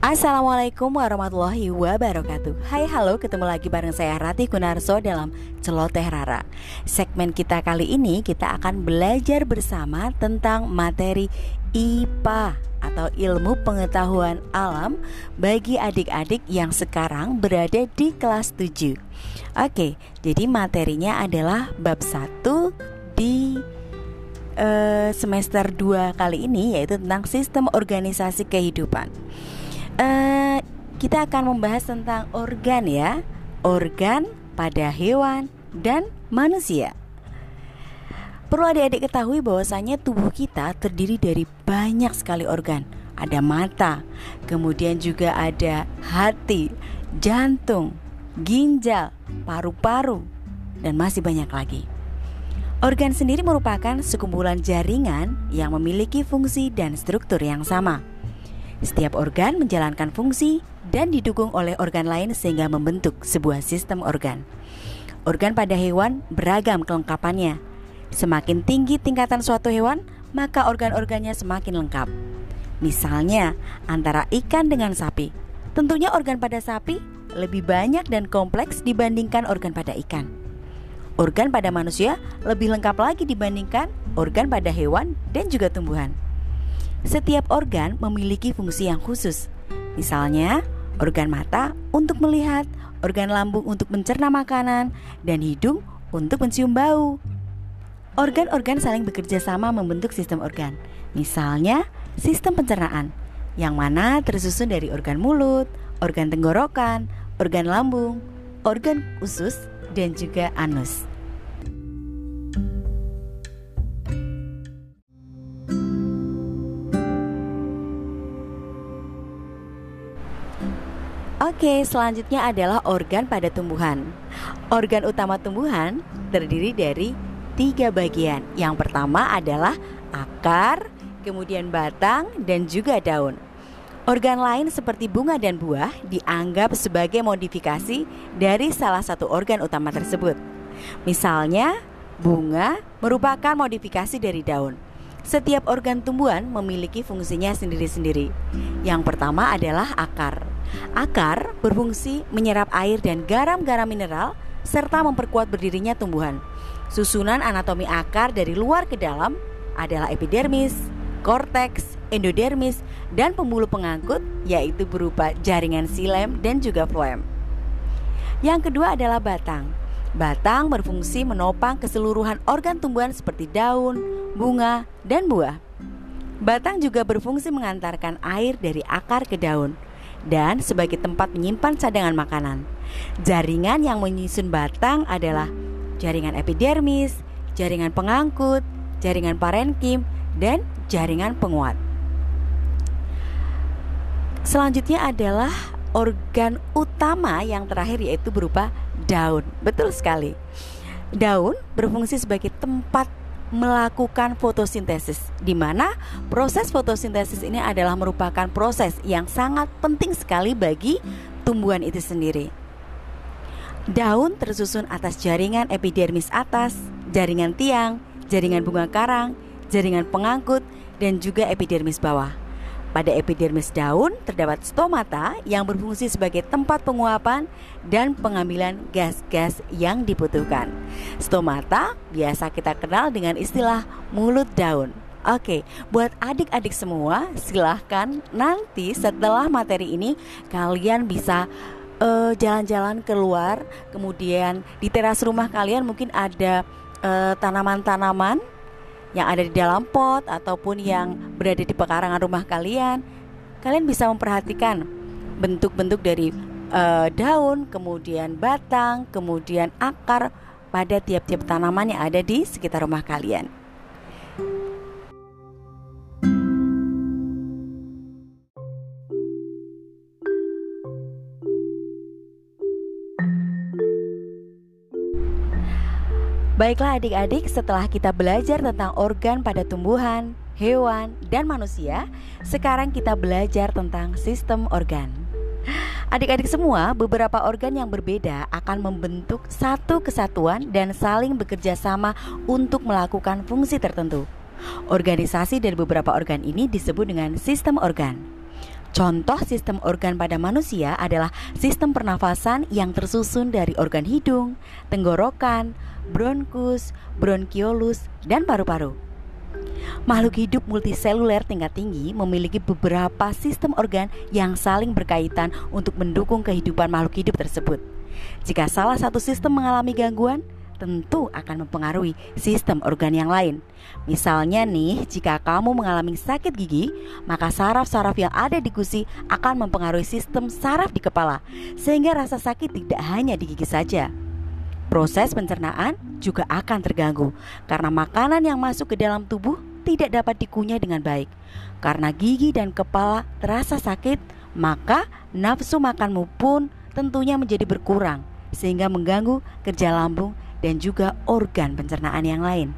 Assalamualaikum warahmatullahi wabarakatuh. Hai halo ketemu lagi bareng saya Ratih Gunarso dalam Celoteh Rara. Segmen kita kali ini kita akan belajar bersama tentang materi IPA atau ilmu pengetahuan alam bagi adik-adik yang sekarang berada di kelas 7 Oke, jadi materinya adalah bab 1 di uh, semester 2 kali ini yaitu tentang sistem organisasi kehidupan uh, kita akan membahas tentang organ ya, organ pada hewan dan manusia. Perlu adik-adik ketahui bahwasanya tubuh kita terdiri dari banyak sekali organ. Ada mata, kemudian juga ada hati, jantung, ginjal, paru-paru, dan masih banyak lagi. Organ sendiri merupakan sekumpulan jaringan yang memiliki fungsi dan struktur yang sama. Setiap organ menjalankan fungsi dan didukung oleh organ lain sehingga membentuk sebuah sistem organ. Organ pada hewan beragam kelengkapannya. Semakin tinggi tingkatan suatu hewan, maka organ-organnya semakin lengkap. Misalnya, antara ikan dengan sapi. Tentunya organ pada sapi lebih banyak dan kompleks dibandingkan organ pada ikan. Organ pada manusia lebih lengkap lagi dibandingkan organ pada hewan dan juga tumbuhan. Setiap organ memiliki fungsi yang khusus. Misalnya, organ mata untuk melihat, organ lambung untuk mencerna makanan, dan hidung untuk mencium bau. Organ-organ saling bekerja sama membentuk sistem organ. Misalnya, sistem pencernaan yang mana tersusun dari organ mulut, organ tenggorokan, organ lambung, organ usus, dan juga anus. Oke, selanjutnya adalah organ pada tumbuhan. Organ utama tumbuhan terdiri dari tiga bagian. Yang pertama adalah akar, kemudian batang, dan juga daun. Organ lain seperti bunga dan buah dianggap sebagai modifikasi dari salah satu organ utama tersebut. Misalnya, bunga merupakan modifikasi dari daun. Setiap organ tumbuhan memiliki fungsinya sendiri-sendiri. Yang pertama adalah akar. Akar berfungsi menyerap air dan garam-garam mineral serta memperkuat berdirinya tumbuhan. Susunan anatomi akar dari luar ke dalam adalah epidermis, korteks, endodermis, dan pembuluh pengangkut yaitu berupa jaringan silem dan juga floem. Yang kedua adalah batang. Batang berfungsi menopang keseluruhan organ tumbuhan seperti daun, bunga, dan buah. Batang juga berfungsi mengantarkan air dari akar ke daun dan sebagai tempat menyimpan cadangan makanan. Jaringan yang menyusun batang adalah jaringan epidermis, jaringan pengangkut, jaringan parenkim, dan jaringan penguat. Selanjutnya adalah organ utama yang terakhir yaitu berupa daun. Betul sekali. Daun berfungsi sebagai tempat melakukan fotosintesis di mana proses fotosintesis ini adalah merupakan proses yang sangat penting sekali bagi tumbuhan itu sendiri. Daun tersusun atas jaringan epidermis atas, jaringan tiang, jaringan bunga karang, jaringan pengangkut, dan juga epidermis bawah. Pada epidermis daun terdapat stomata yang berfungsi sebagai tempat penguapan dan pengambilan gas-gas yang dibutuhkan. Stomata biasa kita kenal dengan istilah mulut daun. Oke, buat adik-adik semua, silahkan nanti setelah materi ini kalian bisa uh, jalan-jalan keluar, kemudian di teras rumah kalian mungkin ada uh, tanaman-tanaman yang ada di dalam pot ataupun yang berada di pekarangan rumah kalian, kalian bisa memperhatikan bentuk-bentuk dari uh, daun, kemudian batang, kemudian akar pada tiap-tiap tanaman yang ada di sekitar rumah kalian. Baiklah adik-adik, setelah kita belajar tentang organ pada tumbuhan, hewan, dan manusia, sekarang kita belajar tentang sistem organ. Adik-adik semua, beberapa organ yang berbeda akan membentuk satu kesatuan dan saling bekerja sama untuk melakukan fungsi tertentu. Organisasi dari beberapa organ ini disebut dengan sistem organ. Contoh sistem organ pada manusia adalah sistem pernafasan yang tersusun dari organ hidung, tenggorokan, bronkus, bronkiolus, dan paru-paru. Makhluk hidup multiseluler tingkat tinggi memiliki beberapa sistem organ yang saling berkaitan untuk mendukung kehidupan makhluk hidup tersebut. Jika salah satu sistem mengalami gangguan, tentu akan mempengaruhi sistem organ yang lain. Misalnya nih, jika kamu mengalami sakit gigi, maka saraf-saraf yang ada di gusi akan mempengaruhi sistem saraf di kepala, sehingga rasa sakit tidak hanya di gigi saja. Proses pencernaan juga akan terganggu karena makanan yang masuk ke dalam tubuh tidak dapat dikunyah dengan baik. Karena gigi dan kepala terasa sakit, maka nafsu makanmu pun tentunya menjadi berkurang sehingga mengganggu kerja lambung dan juga organ pencernaan yang lain.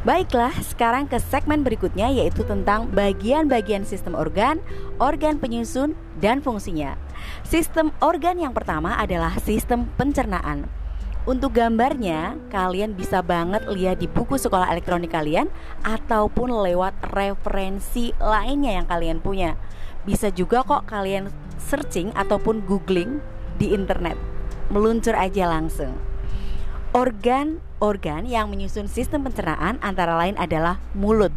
Baiklah, sekarang ke segmen berikutnya yaitu tentang bagian-bagian sistem organ, organ penyusun, dan fungsinya. Sistem organ yang pertama adalah sistem pencernaan. Untuk gambarnya, kalian bisa banget lihat di buku sekolah elektronik kalian ataupun lewat referensi lainnya yang kalian punya. Bisa juga kok kalian searching ataupun googling di internet. Meluncur aja langsung. Organ-organ yang menyusun sistem pencernaan antara lain adalah mulut.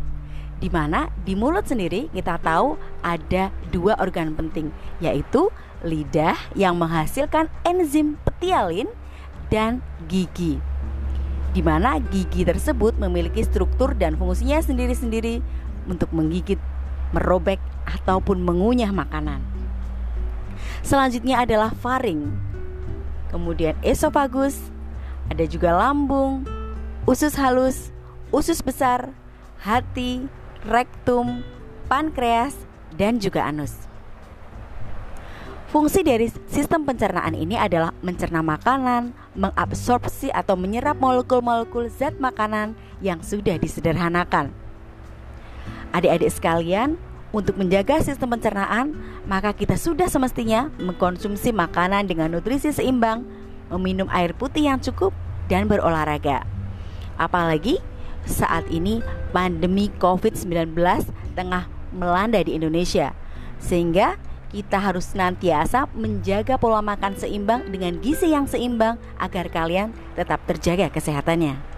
Di mana di mulut sendiri kita tahu ada dua organ penting, yaitu lidah yang menghasilkan enzim petialin dan gigi. Di mana gigi tersebut memiliki struktur dan fungsinya sendiri-sendiri untuk menggigit, merobek ataupun mengunyah makanan. Selanjutnya adalah faring. Kemudian esofagus, ada juga lambung, usus halus, usus besar, hati, rektum, pankreas, dan juga anus. Fungsi dari sistem pencernaan ini adalah mencerna makanan, mengabsorpsi atau menyerap molekul-molekul zat makanan yang sudah disederhanakan. Adik-adik sekalian, untuk menjaga sistem pencernaan, maka kita sudah semestinya mengkonsumsi makanan dengan nutrisi seimbang, meminum air putih yang cukup, dan berolahraga. Apalagi saat ini pandemi COVID-19 tengah melanda di Indonesia, sehingga kita harus senantiasa menjaga pola makan seimbang dengan gizi yang seimbang agar kalian tetap terjaga kesehatannya.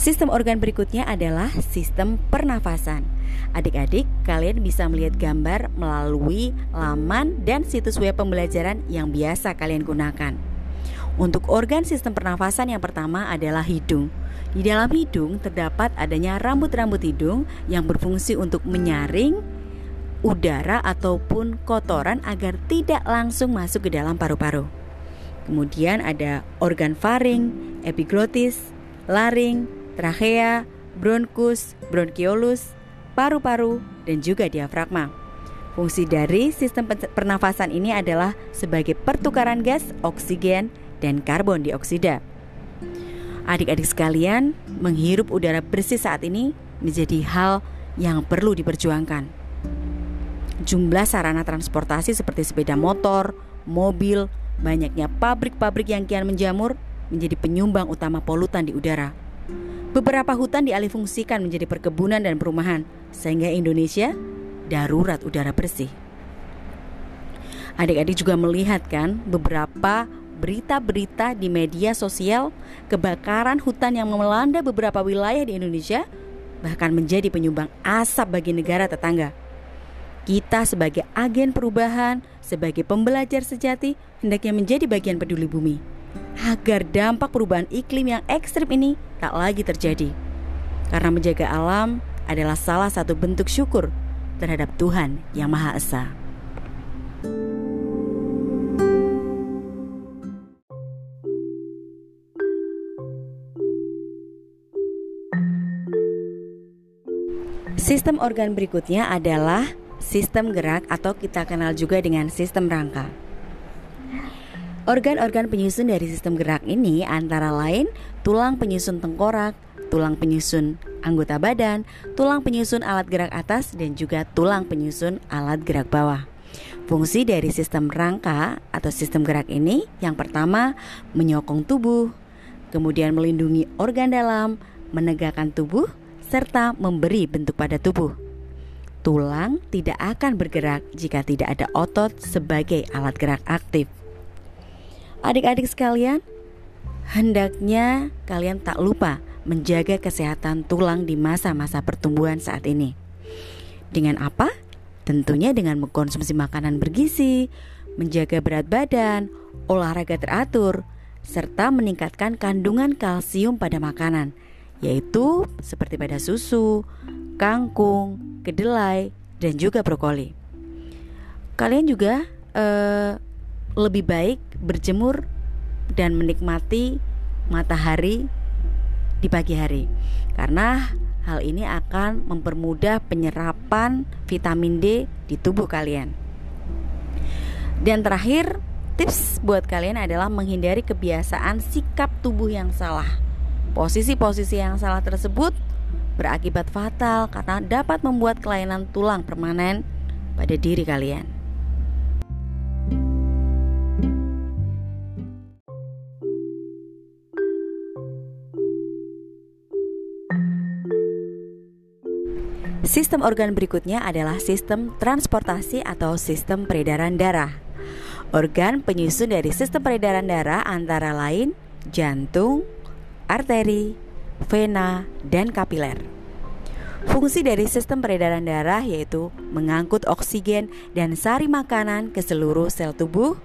Sistem organ berikutnya adalah sistem pernafasan. Adik-adik, kalian bisa melihat gambar melalui laman dan situs web pembelajaran yang biasa kalian gunakan. Untuk organ sistem pernafasan yang pertama adalah hidung. Di dalam hidung terdapat adanya rambut-rambut hidung yang berfungsi untuk menyaring udara ataupun kotoran agar tidak langsung masuk ke dalam paru-paru. Kemudian ada organ faring, epiglotis, laring, trachea, bronkus, bronkiolus, paru-paru, dan juga diafragma. Fungsi dari sistem pernafasan ini adalah sebagai pertukaran gas, oksigen, dan karbon dioksida. Adik-adik sekalian, menghirup udara bersih saat ini menjadi hal yang perlu diperjuangkan. Jumlah sarana transportasi seperti sepeda motor, mobil, banyaknya pabrik-pabrik yang kian menjamur menjadi penyumbang utama polutan di udara. Beberapa hutan dialihfungsikan menjadi perkebunan dan perumahan, sehingga Indonesia darurat udara bersih. Adik-adik juga melihat kan beberapa berita-berita di media sosial kebakaran hutan yang melanda beberapa wilayah di Indonesia bahkan menjadi penyumbang asap bagi negara tetangga. Kita sebagai agen perubahan, sebagai pembelajar sejati hendaknya menjadi bagian peduli bumi agar dampak perubahan iklim yang ekstrim ini tak lagi terjadi. Karena menjaga alam adalah salah satu bentuk syukur terhadap Tuhan yang Maha Esa. Sistem organ berikutnya adalah sistem gerak atau kita kenal juga dengan sistem rangka. Organ-organ penyusun dari sistem gerak ini antara lain tulang penyusun tengkorak, tulang penyusun anggota badan, tulang penyusun alat gerak atas, dan juga tulang penyusun alat gerak bawah. Fungsi dari sistem rangka atau sistem gerak ini yang pertama menyokong tubuh, kemudian melindungi organ dalam, menegakkan tubuh, serta memberi bentuk pada tubuh. Tulang tidak akan bergerak jika tidak ada otot sebagai alat gerak aktif. Adik-adik sekalian, hendaknya kalian tak lupa menjaga kesehatan tulang di masa-masa pertumbuhan saat ini. Dengan apa? Tentunya dengan mengkonsumsi makanan bergizi, menjaga berat badan, olahraga teratur, serta meningkatkan kandungan kalsium pada makanan, yaitu seperti pada susu, kangkung, kedelai, dan juga brokoli. Kalian juga eh, lebih baik berjemur dan menikmati matahari di pagi hari, karena hal ini akan mempermudah penyerapan vitamin D di tubuh kalian. Dan terakhir, tips buat kalian adalah menghindari kebiasaan sikap tubuh yang salah. Posisi-posisi yang salah tersebut berakibat fatal karena dapat membuat kelainan tulang permanen pada diri kalian. Sistem organ berikutnya adalah sistem transportasi atau sistem peredaran darah. Organ penyusun dari sistem peredaran darah antara lain jantung, arteri, vena, dan kapiler. Fungsi dari sistem peredaran darah yaitu mengangkut oksigen dan sari makanan ke seluruh sel tubuh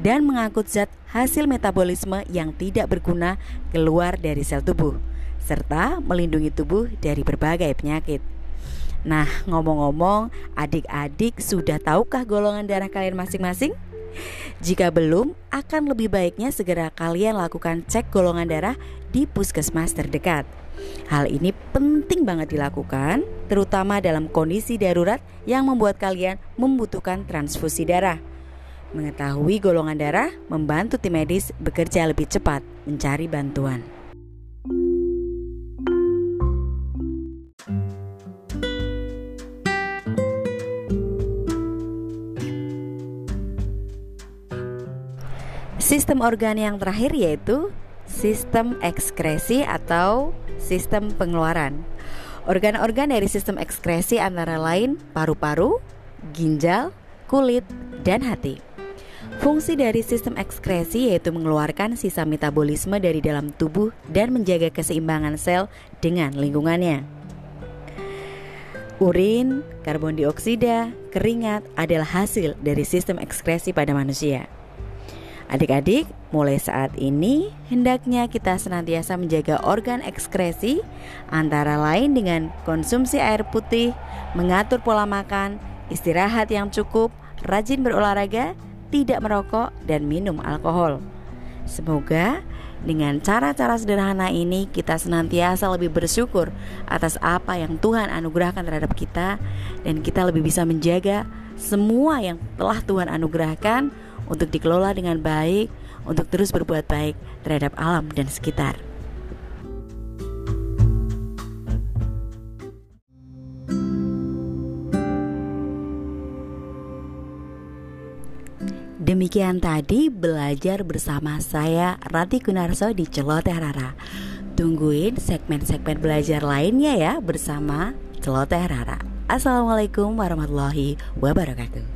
dan mengangkut zat hasil metabolisme yang tidak berguna keluar dari sel tubuh serta melindungi tubuh dari berbagai penyakit. Nah, ngomong-ngomong, adik-adik sudah tahukah golongan darah kalian masing-masing? Jika belum, akan lebih baiknya segera kalian lakukan cek golongan darah di puskesmas terdekat. Hal ini penting banget dilakukan, terutama dalam kondisi darurat yang membuat kalian membutuhkan transfusi darah. Mengetahui golongan darah membantu tim medis bekerja lebih cepat mencari bantuan. Sistem organ yang terakhir yaitu sistem ekskresi atau sistem pengeluaran. Organ-organ dari sistem ekskresi antara lain paru-paru, ginjal, kulit, dan hati. Fungsi dari sistem ekskresi yaitu mengeluarkan sisa metabolisme dari dalam tubuh dan menjaga keseimbangan sel dengan lingkungannya. Urin, karbon dioksida, keringat adalah hasil dari sistem ekskresi pada manusia. Adik-adik, mulai saat ini hendaknya kita senantiasa menjaga organ ekskresi antara lain dengan konsumsi air putih, mengatur pola makan, istirahat yang cukup, rajin berolahraga, tidak merokok, dan minum alkohol. Semoga dengan cara-cara sederhana ini kita senantiasa lebih bersyukur atas apa yang Tuhan anugerahkan terhadap kita dan kita lebih bisa menjaga semua yang telah Tuhan anugerahkan untuk dikelola dengan baik, untuk terus berbuat baik terhadap alam dan sekitar. Demikian tadi belajar bersama saya Rati Kunarso di Celoteh Rara. Tungguin segmen-segmen belajar lainnya ya bersama Celoteh Rara. Assalamualaikum warahmatullahi wabarakatuh.